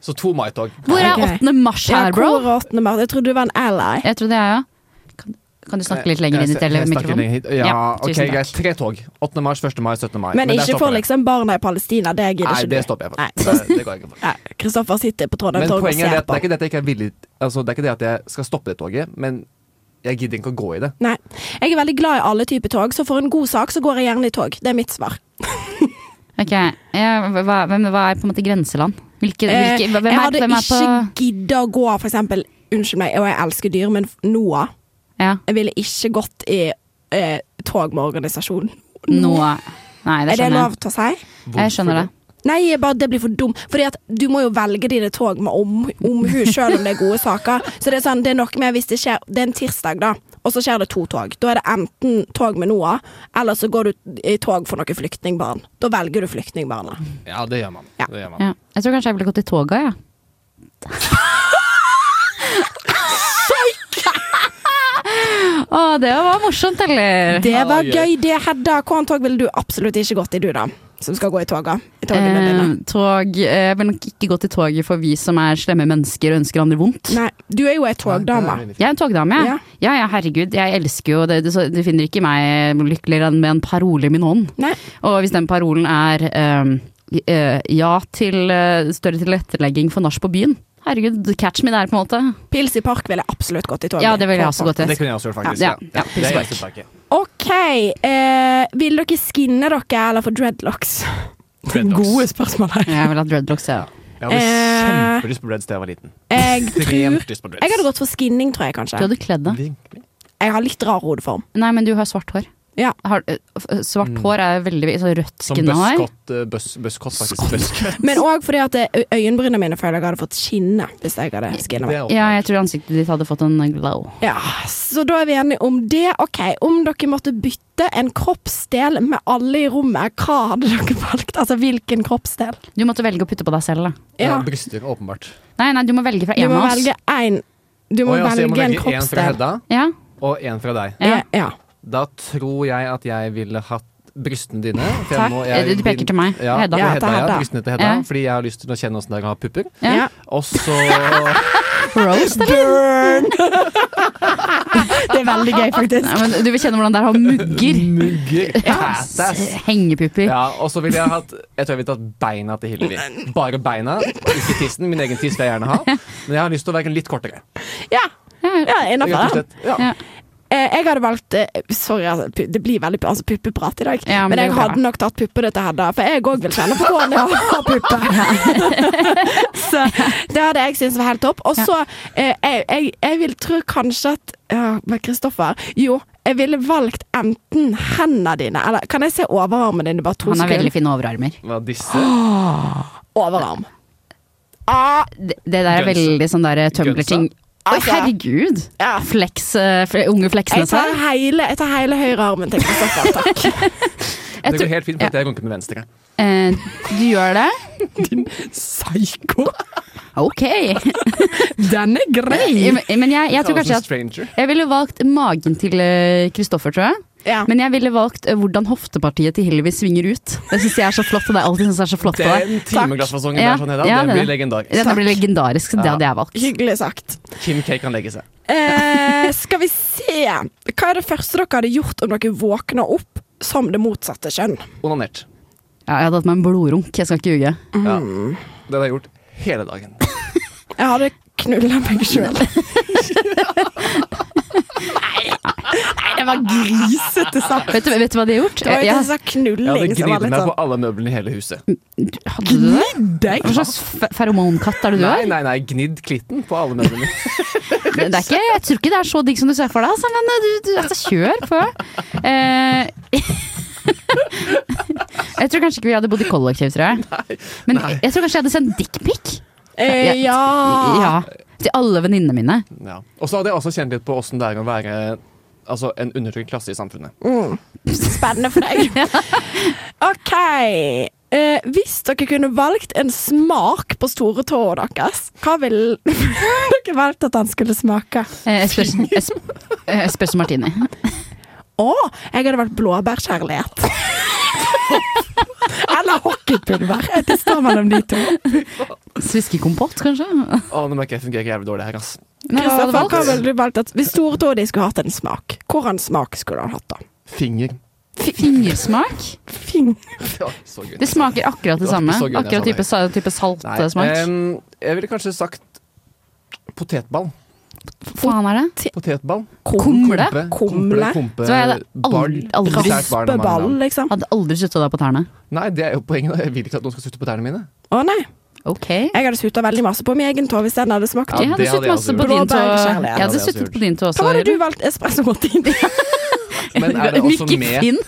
Så to maitog. Hvor er 8. mars Ja, her, hvor bro? er 8. mars? Jeg trodde du var en ally. Jeg trodde jeg, ja. Kan, kan du snakke litt lenger inn i hit. Ja, Ja, ok, greit. Tre tog. 8. mars, 1. mai, 17. mai. Men, Men ikke for liksom barna i Palestina. Det gidder Nei, ikke det du. stopper jeg for. Nei. Det, det går jeg ikke for. Kristoffer sitter på Trondheim Men Torg og poenget er ser at det på. er ikke det at jeg ikke er villig Altså, det er ikke det at jeg skal stoppe det toget, men jeg gidder ikke å gå i det. Nei. Jeg er veldig glad i alle typer tog, så for en god sak så går jeg gjerne i tog. Det er mitt svar. Ok, ja, hva, hvem, hva er på en måte grenseland? Hvilke, Eh, hvilke, hvem, jeg er, hadde hvem er ikke på gidda å gå, for eksempel Unnskyld meg, og jeg elsker dyr, men Noah ja, Jeg ville ikke gått i eh, tog med organisasjon. Noah. Nei, det Er det lov til å si? Jeg skjønner det. Nei, bare, det blir for dumt. Fordi at du må jo velge dine tog med om, selv om det er gode saker. Så det er sånn, det er noe med hvis det skjer Det er en tirsdag, da, og så skjer det to tog. Da er det enten tog med Noah, eller så går du i tog for noen flyktningbarn. Da velger du flyktningbarna. Ja, det gjør man. Ja. Det gjør man. Ja. Jeg tror kanskje jeg ville gått i toga, jeg. Å, det var morsomt, eller? Det var gøy. det, Hedda. Hvilket tog ville du absolutt ikke gått i, du, da? Som skal gå i toga? I. Eh, tog Jeg vil nok ikke gå til toget for vi som er slemme mennesker og ønsker andre vondt. Nei, du er jo ei togdame. Jeg er en togdame. Ja. Ja. ja, herregud. Jeg elsker jo det. Du, finner ikke meg lykkeligere enn med en parole i min hånd. Nei. Og hvis den parolen er ehm, eh, ja til eh, større tilrettelegging for nach på byen. Herregud, catch me der, på en måte. Pils i park ville jeg absolutt gått i toget. Ja, det vil jeg også gå Det til. kunne jeg også gjort, faktisk. Ja, Ja, ja, Det er ja. OK. Eh, vil dere skinne dere eller få dreadlocks? Dreadlocks. Gode spørsmål her. Jeg vil ha dreadlocks, jeg. Jeg hadde Eh, kjempelyst på dreads da jeg var liten. Jeg tror. Jeg hadde gått for skinning, tror jeg Du hadde kledd deg. Jeg har litt rar hodeform. Nei, men du har svart hår. Ja. Har, eh, svart Mm. hår er veldig så rødt Som skinne hår. buskott, eh, faktisk. Men òg fordi at øyenbrynene mine føler jeg hadde fått skinne hvis jeg hadde skinna meg. Ja, jeg tror ansiktet ditt hadde fått en glow. Ja, så da er vi enige om det. Ok, Om dere måtte bytte en kroppsdel med alle i rommet, hva hadde dere valgt? Altså hvilken kroppsdel? Du måtte velge å putte på deg selv, da. Ja, Ja, bryster, åpenbart. Nei, nei, du må velge fra Du en må av oss. velge én. Du må Å ja, velge, jeg må velge en kroppsdel. en fra. Hedda Ja, og en fra deg. ja. Ja. Da tror jeg at jeg ville hatt brystene dine. for jeg Takk. må- jeg Du peker til meg. Ja, Hedda. Ja, Hedda, ja, brystene til Hedda, Ja. fordi jeg har lyst til å kjenne åssen dere har pupper. Ja. Og så Roast. Burn! det er veldig gøy, faktisk. Ja, men du vil kjenne hvordan det er å ha mugger. Mugger. Hengepupper. Ja, og så ville jeg hatt Jeg tror jeg ville tatt beina til Hillevi. Bare beina, ikke tissen. Min egen tiss vil jeg gjerne ha. Men jeg har lyst til å være litt kortere. Ja, Ja, ja innafor. Ja. Eh, jeg hadde valgt eh, Sorry, altså, det blir veldig altså, puppeprat i dag. Ja, men men jeg bra. hadde nok tatt puppene til Hedda, for jeg òg vil kjenne på hvordan jeg har pupper. så det hadde jeg syntes var helt topp. Og så eh, jeg, jeg, jeg vil tro kanskje at ja, Med Kristoffer Jo, jeg ville valgt enten hendene dine Eller kan jeg se overarmen din bare to Han har veldig fine overarmer. Hva disse? Overarm. Ah, Det, det der er Gunsa. veldig sånn der tumbler-ting. Oi, Altså, herregud! ja. Flex, eh, unge fleksene hele, jeg tar hele høyrearmen til Kristoffer, takk. Det går helt fint, for ja. jeg runker med venstre. Eh, du gjør det? Psyko! Ok. Den er grei! Men men jeg, jeg tror kanskje at jeg ville valgt magen til eh, Kristoffer, tror jeg. Ja. Men jeg ville valgt eh, hvordan hoftepartiet til Hillevi svinger ut. Det syns jeg er så flott, og det er alltid synes jeg er så flott. Den timeglassfasongen Ja, der, sånn, ja, blir legendarisk. Det blir legendarisk, så det hadde jeg valgt. Hyggelig sagt. Kim K kan legge seg. Eh, skal vi se Hva er det første dere hadde gjort om dere våkna opp som det motsatte kjønn? Onanert. Ja, jeg hadde hatt meg en blodrunk, jeg skal ikke ljuge. Ja. Mm. Det hadde jeg gjort hele dagen. Jeg hadde knulla meg sjøl. Nei, det var grisete sagt. Vet du, vet du hva de har gjort? Det var jo Jeg- ikke sånn Jeg hadde knulling gnidd meg sånn på alle møblene i hele huset. Hadde du det? Deg. Hva slags feromonkatt er det du Nei, er? nei, nei, gnidd klitten på alle møblene. Det er ikke, jeg tror ikke det er så digg som du ser for deg, altså, men eh, du, du, altså, kjør på. Eh, jeg tror kanskje ikke vi hadde bodd i kollektiv, tror jeg. Men jeg tror kanskje jeg hadde sendt dickpic. Eh, ja. Ja. Til alle venninnene mine. Ja. Og så hadde jeg også kjent litt på åssen det er å være altså, en undertrykt klasse i samfunnet. Mm. Spennende for deg. OK. Eh, hvis dere kunne valgt en smak på store tåa deres, hva ville dere valgt at han skulle smake? Eh, Espresso, es, eh, martini. Å, jeg hadde valgt blåbærkjærlighet. Eller hockeypulver. Det står mellom de to. Sviskekompott, kanskje? Å, nå merker jeg fungerer jævlig dårlig her, ass. Nei, Kristoffer, hva ville du valgt at Hvis store tåa di skulle hatt en smak, hvordan smak skulle han hatt da? Finger. Fingersmak? Fing. Ja, så gøy. Det smaker akkurat det Det samme. Akkurat type, type saltsmak. Um, jeg ville kanskje sagt potetball. Hva faen er det? Potetball. Kumle? Kumle. Kompe. Så jeg hadde aldri- aldri- Sært barn av mange Raspeball, liksom. Hadde aldri sutta deg på tærne. Nei, det er jo poenget. Jeg vil ikke at noen skal sutte på tærne mine. Å nei. Ok. Jeg hadde sutta veldig masse på min egen tå hvis den hadde smakt. Ja, jeg hadde suttet masse på din tå. Jeg hadde hadde suttet på din tå også. Hva var det du valgt? Espresso martin? Men er det også Mikke med Finn.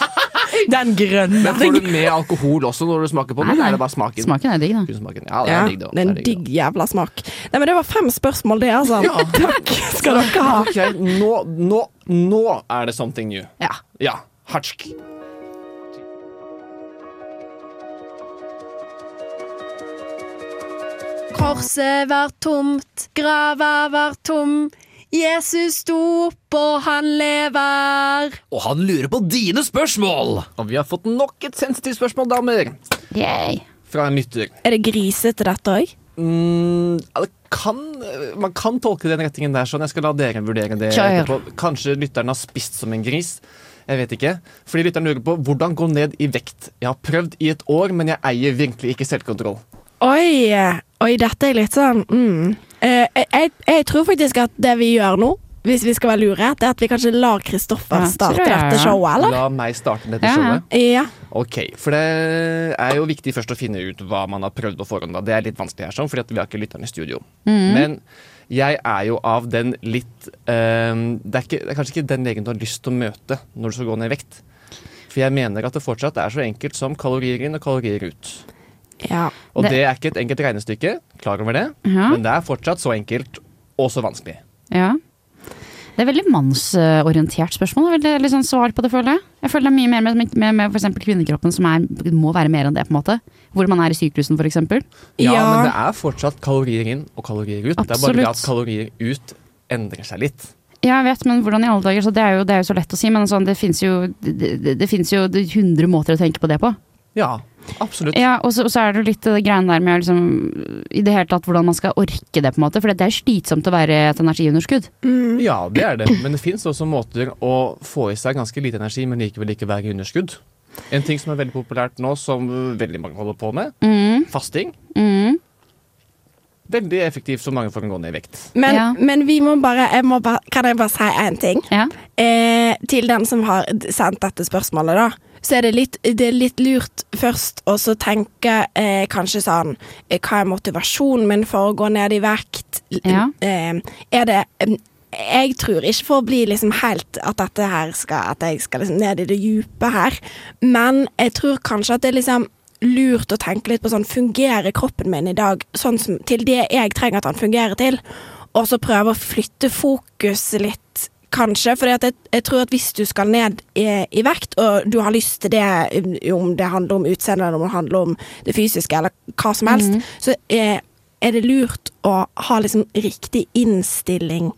Den grønne. Men får du med alkohol også når du smaker på den? Nei, nei. Er det bare smaken? Smaken er digg, da. Smaken. Ja, det Ja, er digg, da. det er en Det er digg jævla smak. Nei, men Det var fem spørsmål, det, altså. Takk skal dere ha. Okay, nå, nå, nå er det something new. Ja. Ja. Hatsk. Korset var tomt, grava var tom. Jesus sto opp, og han lever. Og han lurer på dine spørsmål! Og vi har fått nok et sensitivt spørsmål, damer. Yay. Fra en lytter. Er det grisete, dette òg? Mm, det kan, man kan tolke den retningen der sånn. Jeg skal la dere vurdere det Kjør. etterpå. Kanskje lytteren har spist som en gris. Jeg vet ikke. Fordi lytteren lurer på hvordan gå ned i vekt. Jeg har prøvd i et år, men jeg eier virkelig ikke selvkontroll. Oi, oi, dette er litt sånn mm. eh, jeg, jeg tror faktisk at det vi gjør nå, hvis vi skal være lure, det er at vi kanskje lar Kristoffer Ja, starte jeg. dette showet, eller? La meg starte dette showet. Ja. Ok, For det er jo viktig først å finne ut hva man har prøvd på forhånd. da. Det er litt vanskelig her, sånn, fordi vi har ikke lytteren i studio. Men jeg er jo av den litt um, det, er ikke, det er kanskje ikke den legen du har lyst til å møte når du skal gå ned i vekt. For jeg mener at det fortsatt er så enkelt som kalorier inn og kalorier ut. Ja. Og Det- det, er ikke et enkelt regnestykke, klar over det, Ja. men det er fortsatt så enkelt og så vanskelig. Ja. Det er veldig mannsorientert spørsmål. Veldig, veldig sånn svar på det, føler jeg. Jeg føler det er mye mer med, med, med for eksempel kvinnekroppen, som er, må være mer enn det, på en måte. Hvor man er i syklusen, for eksempel. Ja, Ja. men det er fortsatt kalorier inn og kalorier ut. Det er bare det at kalorier ut endrer seg litt. Ja, jeg vet, men hvordan i alle dager? Så det er jo, det er jo så lett å si, men sånn, det fins jo, det, det, jo 100 måter å tenke på det på. Ja, absolutt. Ja, og så, og så er det jo litt det greiene der med liksom, i det hele tatt hvordan man skal orke det, på en måte. For det er slitsomt å være et energiunderskudd. Ja, det er det. Men det fins også måter å få i seg ganske lite energi, men likevel ikke være i underskudd. En ting som er veldig populært nå, som veldig mange holder på med, Mm, fasting. mm. veldig effektivt så mange får kan gå ned i vekt. Men, Ja. men vi må bare, jeg må bare Kan jeg bare si én ting? Ja. Eh, til den som har sendt dette spørsmålet, da. Så er det litt, det er litt lurt først å så tenke eh, kanskje sånn eh, Hva er motivasjonen min for å gå ned i vekt? Ja. Eh, er det Jeg tror ikke for å bli liksom helt At dette her skal At jeg skal liksom ned i det dype her. Men jeg tror kanskje at det er liksom lurt å tenke litt på sånn Fungerer kroppen min i dag sånn som, til det jeg trenger at han fungerer til? Og så prøve å flytte fokus litt, kanskje. For jeg, jeg tror at hvis du skal ned i, i vekt, og du har lyst til det, um, om det handler om utseendet, eller om det handler om det fysiske, eller hva som helst, så er, er det lurt å ha liksom riktig innstilling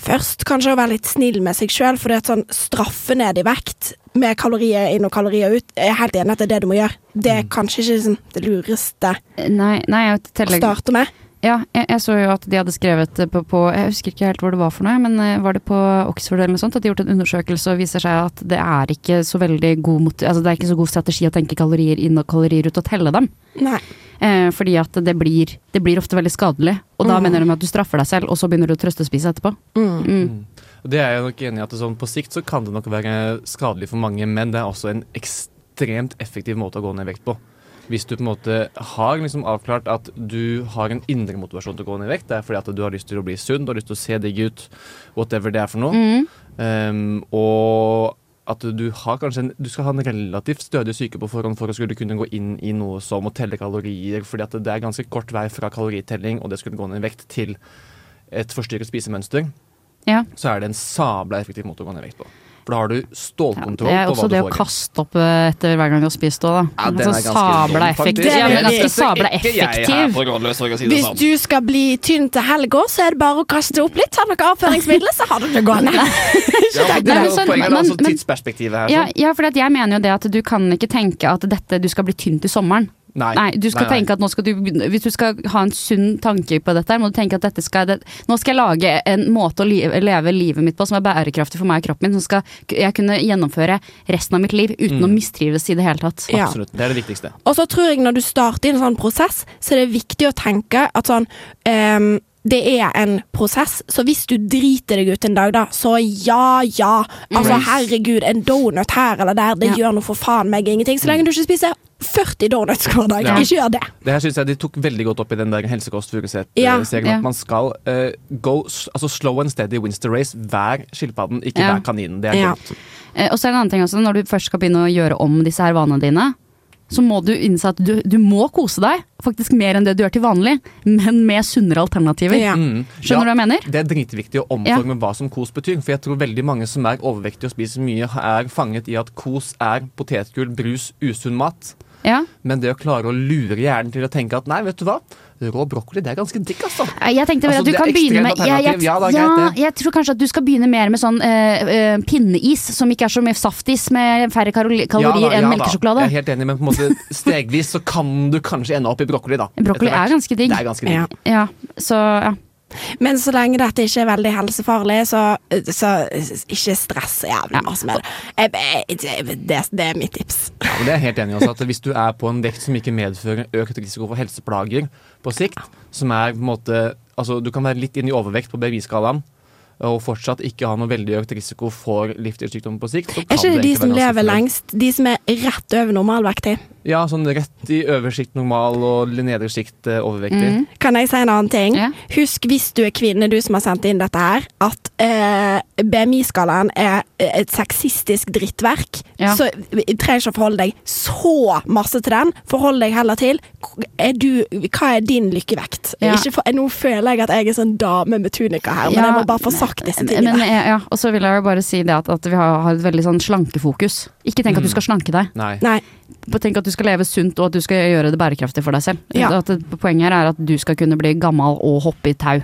først. Kanskje å være litt snill med seg sjøl, for det er sånn straffe ned i vekt med kalorier inn og kalorier ut. Jeg er helt enig at det er det du må gjøre. Det er kanskje ikke liksom, det lureste Nei, nei å starte med. Ja, jeg, jeg så jo at de hadde skrevet på, på Jeg husker ikke helt hvor det var for noe, men eh, var det på Oxford eller noe sånt? At de har gjort en undersøkelse og viser seg at det er ikke så veldig god altså det er ikke så god strategi å tenke kalorier inn og kalorier ut og telle dem. Nei. Eh, fordi at det blir, det blir ofte veldig skadelig. Og da Mm. mener de at du straffer deg selv, og så begynner du å trøstespise etterpå. Mm. Mm. Det er jeg nok enig i at det sånn, På sikt så kan det nok være skadelig for mange, men det er også en ekstremt effektiv måte å gå ned i vekt på. Hvis du på en måte har liksom avklart at du har en indre motivasjon til å gå ned i vekt, det er fordi at du har lyst til å bli sunn, du har lyst til å se digg ut, whatever det er for noe, Mm. um, og at du en, du skal ha en relativt stødig syke på forhånd for å skulle kunne gå inn i noe som å telle kalorier, fordi at det er ganske kort vei fra kaloritelling og det skulle gå ned i vekt til et forstyrret spisemønster Ja. så er det en sabla effektiv måte å gå ned i vekt på. For da har du stålkontroll er på hva du får. det å det å kaste opp eh, etter hver gang du har spist òg, da. Ja, den altså, er sabla effektiv. Er Ja, men ganske sabla effektiv. si Hvis sånn. du skal bli tynn til helga, så er det bare å kaste opp litt. Ta noe avføringsmiddel, så har du det gående. Ja, men det er men jo sånn- poenget er men- altså tidsperspektivet her. Ja, Sånn. ja for jeg mener jo det at du kan ikke tenke at dette, du skal bli tynn til sommeren. Nei. Nei, du skal Nei, tenke at nå skal du Hvis du skal ha en sunn tanke på dette, må du tenke at dette skal det, Nå skal jeg lage en måte å leve, leve livet mitt på som er bærekraftig for meg og kroppen min, som skal jeg kunne gjennomføre resten av mitt liv uten Mm. å mistrives i det hele tatt. Ja. Absolutt. Det er det viktigste. Og så tror jeg når du starter i en sånn prosess, så er det viktig å tenke at sånn um, det er en prosess, så hvis du driter deg ut en dag, da, så ja, ja. Altså, herregud, en donut her eller der, det Ja. gjør noe for faen meg ingenting. Så lenge du ikke spiser 40 donuts hver dag. Ja. Ikke gjør det. Det her synes jeg de tok veldig godt opp i den der Helsekost Ja, Furuseth-serien. ja. At man skal uh, go altså slow and steady wins the race. Hver skilpadden, ikke Ja. kaninen. Det er Ja. dumt. Eh, Og så er det en annen ting også, når du først skal begynne å gjøre om disse her vanene dine, så må du innse at du, du må kose deg, faktisk mer enn det du gjør til vanlig, men med sunnere alternativer. Ja. Mm. Skjønner du hva jeg mener? Det er dritviktig å omforme hva som kos betyr. For jeg tror veldig mange som er overvektige og spiser mye, er fanget i at kos er potetgull, brus, usunn mat. Ja. Men det å klare å lure hjernen til å tenke at nei, vet du hva, rå brokkoli det er ganske digg, altså. Eh, Jeg tenkte vel Altså, at du er kan begynne med jeg, jeg. Ja, ja, jeg tror kanskje at du skal begynne mer med sånn eh, eh, pinneis, som ikke er så mye saftis, med færre kalorier Ja da, enn ja da. melkesjokolade. Jeg er helt enig, men på en måte stegvis så kan du kanskje ende opp i brokkoli, da. Brokkoli er ganske digg. Det er ganske digg. Ja. Ja, så ja. Men så lenge dette ikke er veldig helsefarlig, så, så ikke stress så jævlig masse med det. Det, det er mitt tips. Ja, men det er jeg helt enig i også, at Hvis du er på en vekt som ikke medfører økt risiko for helseplager på sikt, som er på en måte Altså, du kan være litt inn i overvekt på BMI-skalaen. Og fortsatt ikke ha noe veldig økt risiko for livsstilssykdommer på sikt. Så kan det ikke det de som lever lengst? De som er rett over normalvektig? Ja, sånn rett i øversikt normal og nedre sjikt eh, overvektig. Mm. Kan jeg si en annen ting? Ja. Husk hvis du er kvinne, du som har sendt inn dette her, at eh, BMI-skalaen er et sexistisk drittverk. Ja. Så jeg trenger ikke å forholde deg så masse til den. Forhold deg heller til er du, hva er din lykkevekt. Ja. Ikke for, nå føler jeg at jeg er sånn dame med tunika her, men Ja, jeg må bare få sagt disse Men, tingene. eh, ja, og så vil jeg bare si det at, at vi har, har et veldig sånn slankefokus. Ikke tenk at du skal slanke deg. Nei. Nei. Tenk at du skal leve sunt og at du skal gjøre det bærekraftig for deg selv. Ja. At det, poenget her er at du skal kunne bli gammel og hoppe i tau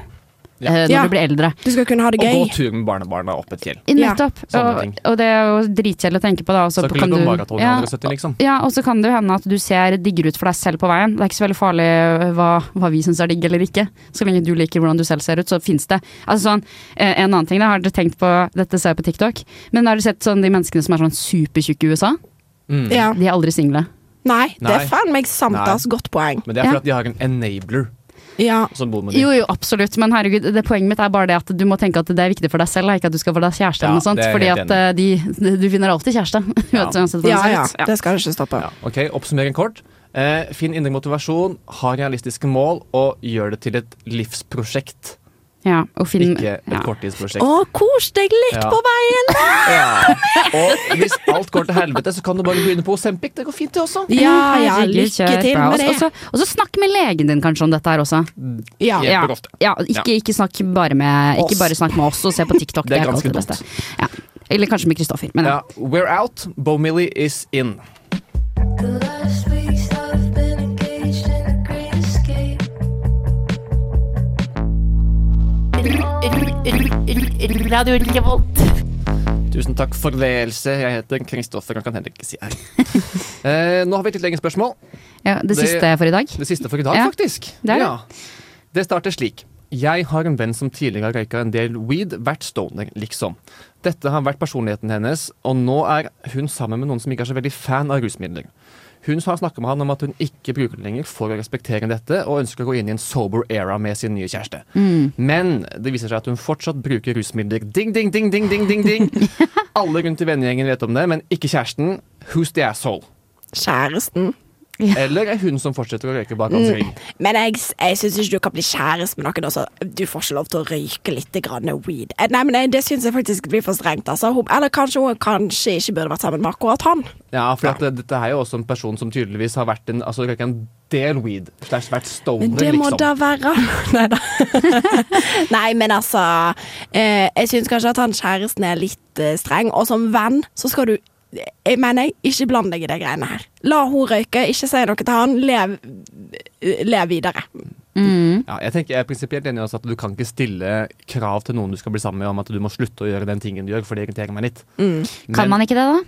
Ja. eh, når Ja. du blir eldre. Du skal kunne ha det Og gå gøy. tur med barnebarna opp et fjell. Nettopp. Ja. og, og det er jo dritkjedelig å tenke på, da. og så Så kan du- maraton ja, 170, liksom. ja, og så kan det jo hende at du ser diggere ut for deg selv på veien. Det er ikke så veldig farlig øh, hva, hva vi syns er digg eller ikke. Så lenge du liker hvordan du selv ser ut, så fins det. Altså sånn, eh, En annen ting, da, har dere tenkt på Dette ser jeg på TikTok, men har dere sett sånn de menneskene som er sånn supertjukke i USA? Mm. Ja. De er aldri single. Nei, det er faen meg samtas Nei. Godt poeng. Men det er fordi at de har en enabler. Ja. som bor med dem. Jo, jo, absolutt, men herregud, det poenget mitt er bare det at du må tenke at det er viktig for deg selv, ikke at du skal få deg kjæreste Ja, eller noe sånt. Fordi at eh, de, du finner alltid kjæreste. Ja. ja, det ja. Det skal du ikke stoppe. Ja, ok, Oppsummering kort. Eh, finn indre motivasjon, ha realistiske mål, og gjør det til et livsprosjekt. Ja, og finn, Ikke et ja. korttidsprosjekt. Å, kos deg litt Ja. på veien! Ja. Og hvis alt går til helvete, så kan du bare begynne på Osempic. Det går fint, det også. Ja, ja, lykke til med det. Og så snakk med legen din kanskje om dette her også. Ja. Ja. Ja, ja ikke, ikke snakk bare med Ikke bare snakk med oss og se på TikTok. Det er ganske dumt. Eller kanskje med Kristoffer. Men ja. Ja, We're out. Bo Millie is in. The Radio Revolt. Tusen takk for ledelse. Jeg heter Kristoffer og kan heller ikke si R. Eh, nå har vi et litt lengre spørsmål. Ja, det, Det- siste for i dag. Det siste for i dag, Ja, faktisk. det er det. Ja. det starter slik. Jeg har en venn som tidligere har røyka en del weed, vært stoner, liksom. Dette har vært personligheten hennes, og nå er hun sammen med noen som ikke er så veldig fan av rusmidler. Hun har snakka med han om at hun ikke bruker det lenger for å respektere dette, og ønsker å gå inn i en sober era med sin nye kjæreste. Mm. Men det viser seg at hun fortsatt bruker rusmidler. Ding, ding, ding, ding, ding, ding, ding. Alle rundt i vennegjengen vet om det, men ikke kjæresten. Who's the asshole? Kjæresten. Eller er hun som fortsetter å røyke bak hans rygg? Men jeg, jeg syns ikke du kan bli kjæreste med noen. Også. Du får ikke lov til å røyke litt grann weed. Eh, Nei, men det, det syns jeg faktisk blir for strengt. Altså. Eller kanskje hun kanskje ikke burde vært sammen med akkurat han. Ja, for at det, dette er jo også en person som tydeligvis har vært en, altså, røyket en del weed. Slash vært stoner, liksom. det må liksom. da være Nei da. Nei, men altså eh, Jeg syns kanskje at han kjæresten er litt eh, streng, og som venn så skal du jeg mener, ikke bland deg i de greiene her. La hun røyke, ikke si noe til han. Lev, lev videre. Mm. Ja, jeg tenker jeg er prinsipielt enig i at du kan ikke stille krav til noen du skal bli sammen med om at du må slutte å gjøre den tingen du gjør, for det irriterer meg litt. Kan man ikke det, da?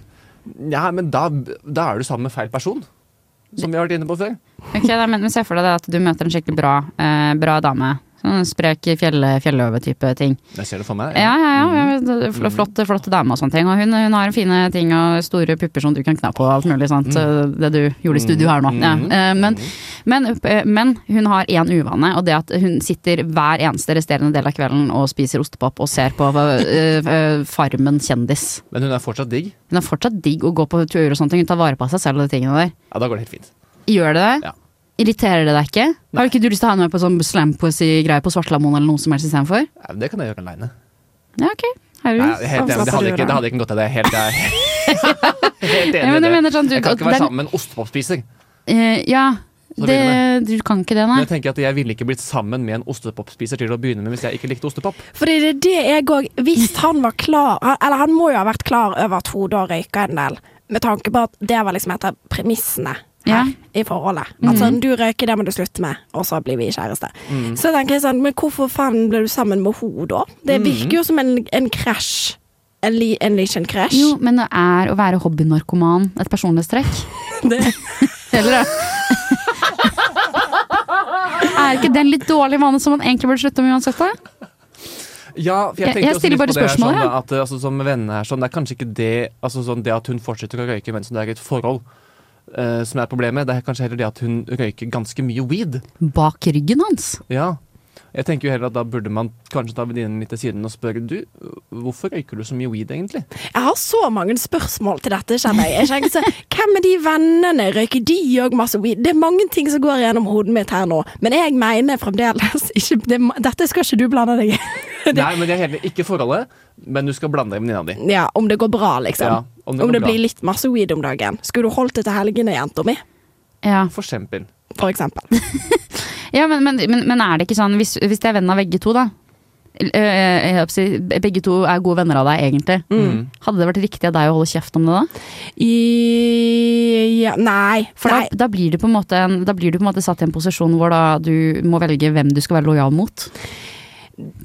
Ja, men da, da er du sammen med feil person. Som vi har vært inne på før. Ok, da, men, men Se for deg det at du møter en skikkelig bra, eh, bra dame. Sånn sprek fjell, fjelløve-type ting. Jeg ser det for meg. Ja, ja, ja. ja. fl- Flott, flott dame og sånne ting. Og hun, hun har fine ting og store pupper som du kan kna på og alt mulig sånt. Mm. Det du gjorde i studio her nå. Ja. eh, Men, men, eh, men hun har én uvane, og det at hun sitter hver eneste resterende del av kvelden og spiser ostepop og ser på eh, eh, Farmen kjendis. Men hun er fortsatt digg. Hun er fortsatt digg å gå på turer og sånne ting. Hun tar vare på seg selv og de tingene der. Ja, da går det helt fint. Gjør det det? Ja. Irriterer det deg ikke? Har ikke du lyst til å ha henne med på sånn slampoesi-greie på Svartlamoen eller noe som helst istedenfor? Ja, det kan jeg gjøre aleine. Ja, ok. Herregud. Helt det hadde ikke, det hadde ikke gått til det. Helt, er helt enig Ja, men i jeg det. mener sånn, du- Jeg kan ikke den- være sammen med en ostepopspiser. Uh, ja, det, du kan ikke det, nei. Men jeg tenker at jeg ville ikke blitt sammen med en ostepopspiser til å begynne med hvis jeg ikke likte ostepop. Fordi det er det jeg òg Hvis han var klar Eller han må jo ha vært klar over at hodet da røyka en del, med tanke på at det var liksom et av premissene Ja. her i forholdet. At sånn, du røyker, det må du slutte med, og så blir vi kjæreste. Så tenker jeg sånn, men hvorfor faen ble du sammen med henne da? Det virker jo som en, en krasj. En, li, en liten krasj. Jo, men det er å være hobbynarkoman et personlighetstrekk? Det, Eller Er ikke den litt dårlig vane som man egentlig burde slutte med uansett? da? Ja, for jeg Jeg- jeg stiller bare det her sånn, at, altså, som venner her, sånn, Det er kanskje ikke det altså, sånn, Det at hun fortsetter å røyke mens det er et forhold, eh, som er problemet. Det er kanskje heller det at hun røyker ganske mye weed. Bak ryggen hans? Ja. Jeg tenker jo heller at Da burde man kanskje ta venninnen litt til siden og spørre du, hvorfor røyker du så mye weed egentlig. jeg har så mange spørsmål til dette, kjenner jeg. jeg kjenner så, hvem er de vennene? Røyker de òg masse weed? Det er mange ting som går gjennom hodet mitt her nå, men jeg mener fremdeles ikke det, Dette skal ikke du blande deg i. Nei, men jeg er heller ikke forholdet, men du skal blande deg med venninna di. Ja, om det går bra, liksom. Ja, om om det det, går bra. blir litt masse weed om dagen. Skulle du holdt det til helgene, jenta mi? Ja, For eksempel. For eksempel. ja men, men, men, men er det ikke sånn, hvis, hvis det er venn av begge to, da eh, Begge to er gode venner av deg, egentlig. Mm. Hadde det vært riktig av deg å holde kjeft om det da? I, ja, nei. For nei. da, da, blir du på en måte en, da blir du på en måte satt i en posisjon hvor da du må velge hvem du skal være lojal mot.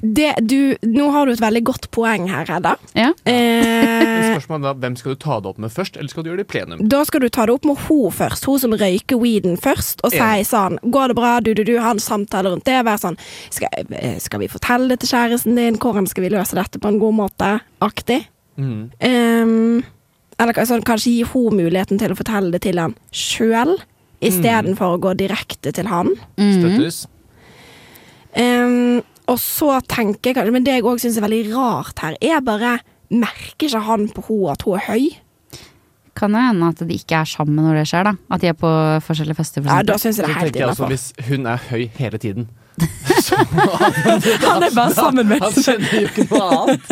Det, du, nå har du et veldig godt poeng her, Hedda. Ja. Eh, spørsmålet er da, Hvem skal du ta det opp med først, eller skal du gjøre det i plenum? da skal du ta det opp med hun først, hun som røyker weeden først, og si Enig. sånn Går det bra, du, du, du, ha en samtale rundt det. Være sånn skal, eh, skal vi fortelle det til kjæresten din? Hvordan skal vi løse dette på en god måte? Aktig. Mm. Ehm, eller sånn, kanskje gi hun muligheten til å fortelle det til han sjøl, istedenfor å gå direkte til han. Mm. Støttes. Ehm, og så tenker jeg kanskje Men det jeg òg syns er veldig rart her, er bare Merker ikke han på henne at hun er høy? Kan jo hende at de ikke er sammen når det skjer, da. At de er på forskjellige fester. For Ja, da syns jeg det er helt innafor. altså. Hvis hun er høy hele tiden Han er bare sammen med Han kjenner jo ikke noe annet.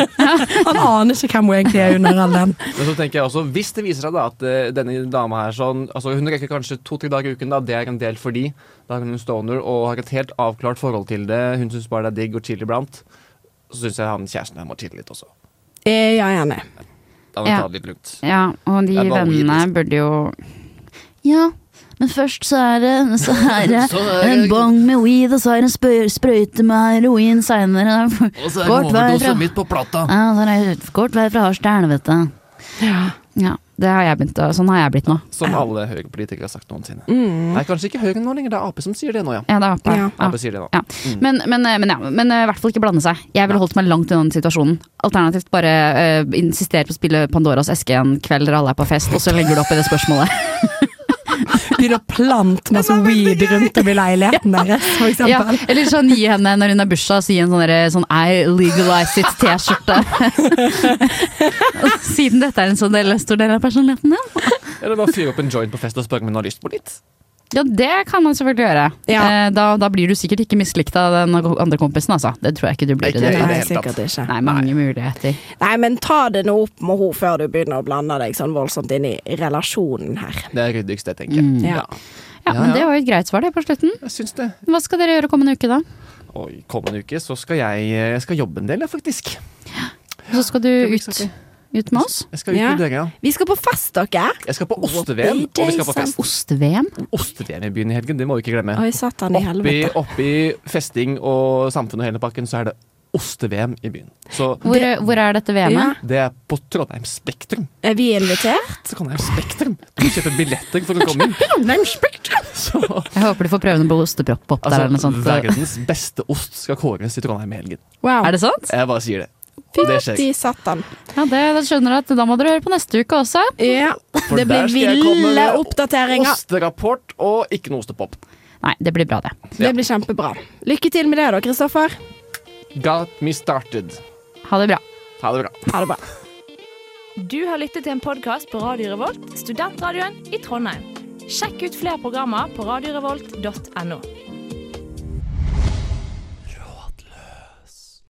Han aner ikke hvem hun egentlig er under all den. Men så tenker jeg også, hvis det viser seg da at uh, denne dama her sånn altså Hun rekker kanskje to-tre dager i uken, da. Det er en del for de. Da er hun stoner og har et helt avklart forhold til det. Hun syns bare det er digg og chill iblant. Så syns jeg han kjæresten her må chille litt også. Eh, Ja, jeg er vi Ja. ta det litt lugnt. Ja, og de vennene liksom. burde jo Ja, men først så er det, så er det en bong med weed, og så er det en sprøyte med heroin seinere. Og så er det overdose midt på plata. Ja, så er det kort vei fra hasj til helvete. Ja, det har jeg begynt Sånn har jeg blitt nå. Som alle høyrepolitikere har sagt noensinne. Mm. Nei, kanskje ikke Høyre nå lenger. Det er Ap som sier det nå, ja. Ja, det er Ap. Ja. Ja. Ap sier det nå. Ja. Men, men, eh, men, ja, men eh, i hvert fall ikke blande seg. Jeg ville holdt meg langt unna den situasjonen. Alternativt bare uh, insistere på å spille Pandoras eske en kveld der alle er på fest, og så legger du opp i det spørsmålet. Begynner å plante masse weed rundt om i leiligheten deres, for Ja, eksempel. eller sånn gi henne når hun har bursdag, så gi en sånn, sånn I legalize it-T-skjorte. Siden dette er en sånn del, stor del av personligheten din. Eller bare fyre opp en joint på fest og spørre om hun har lyst på litt. Ja, det kan man selvfølgelig gjøre. Ja. Eh, Da, da blir du sikkert ikke mislikt av den andre kompisen, altså. Det tror jeg ikke du blir. Ikke det det Nei, sikkert ikke. Nei, mange muligheter. Nei, men ta det nå opp med henne før du begynner å blande deg sånn voldsomt inn i relasjonen her. Det er ryddigst, det, tenker jeg. Mm. Ja. Ja, Ja, men det var jo et greit svar det på slutten. Jeg syns det. Hva skal dere gjøre kommende uke, da? Oi, kommende uke så skal jeg, jeg skal jobbe en del, ja, faktisk. Så skal du ut. Ut med oss? Jeg skal ut Ja. med dere, ja. Vi skal på fest, dere. Jeg skal på oste-VM, og vi skal på fest. Oste-VM? Oste-VM i byen i helgen, det må vi ikke glemme. Oi, satan i Oppi, helvete. oppi festing og samfunn og hele pakken, så er det oste-VM i byen. Så Hvor, hvor er dette VM-et? det er på Trondheim Spektrum. Er vi invitert? Trondheim Spektrum. Du kjøper billetter for å komme inn. Trondheim Så, Jeg håper du får prøve noe ostepropp der eller noe altså, sånt. verdens beste ost skal kåres i Trondheim i helgen. Wow. Er det sant? Jeg bare sier det. Det. Fytti satan. Ja, det, da skjønner du at da må dere høre på neste uke også. Ja. For Det blir ville oppdateringer. Osterapport og ikke noe ostepop. Nei, det blir bra, det. Ja. Det blir kjempebra. Lykke til med det da, Kristoffer. Got me started. Ha det bra. Ha det bra. Ha det bra. Du har lyttet til en podkast på Radio Revolt, studentradioen i Trondheim. Sjekk ut flere programmer på radiorevolt.no.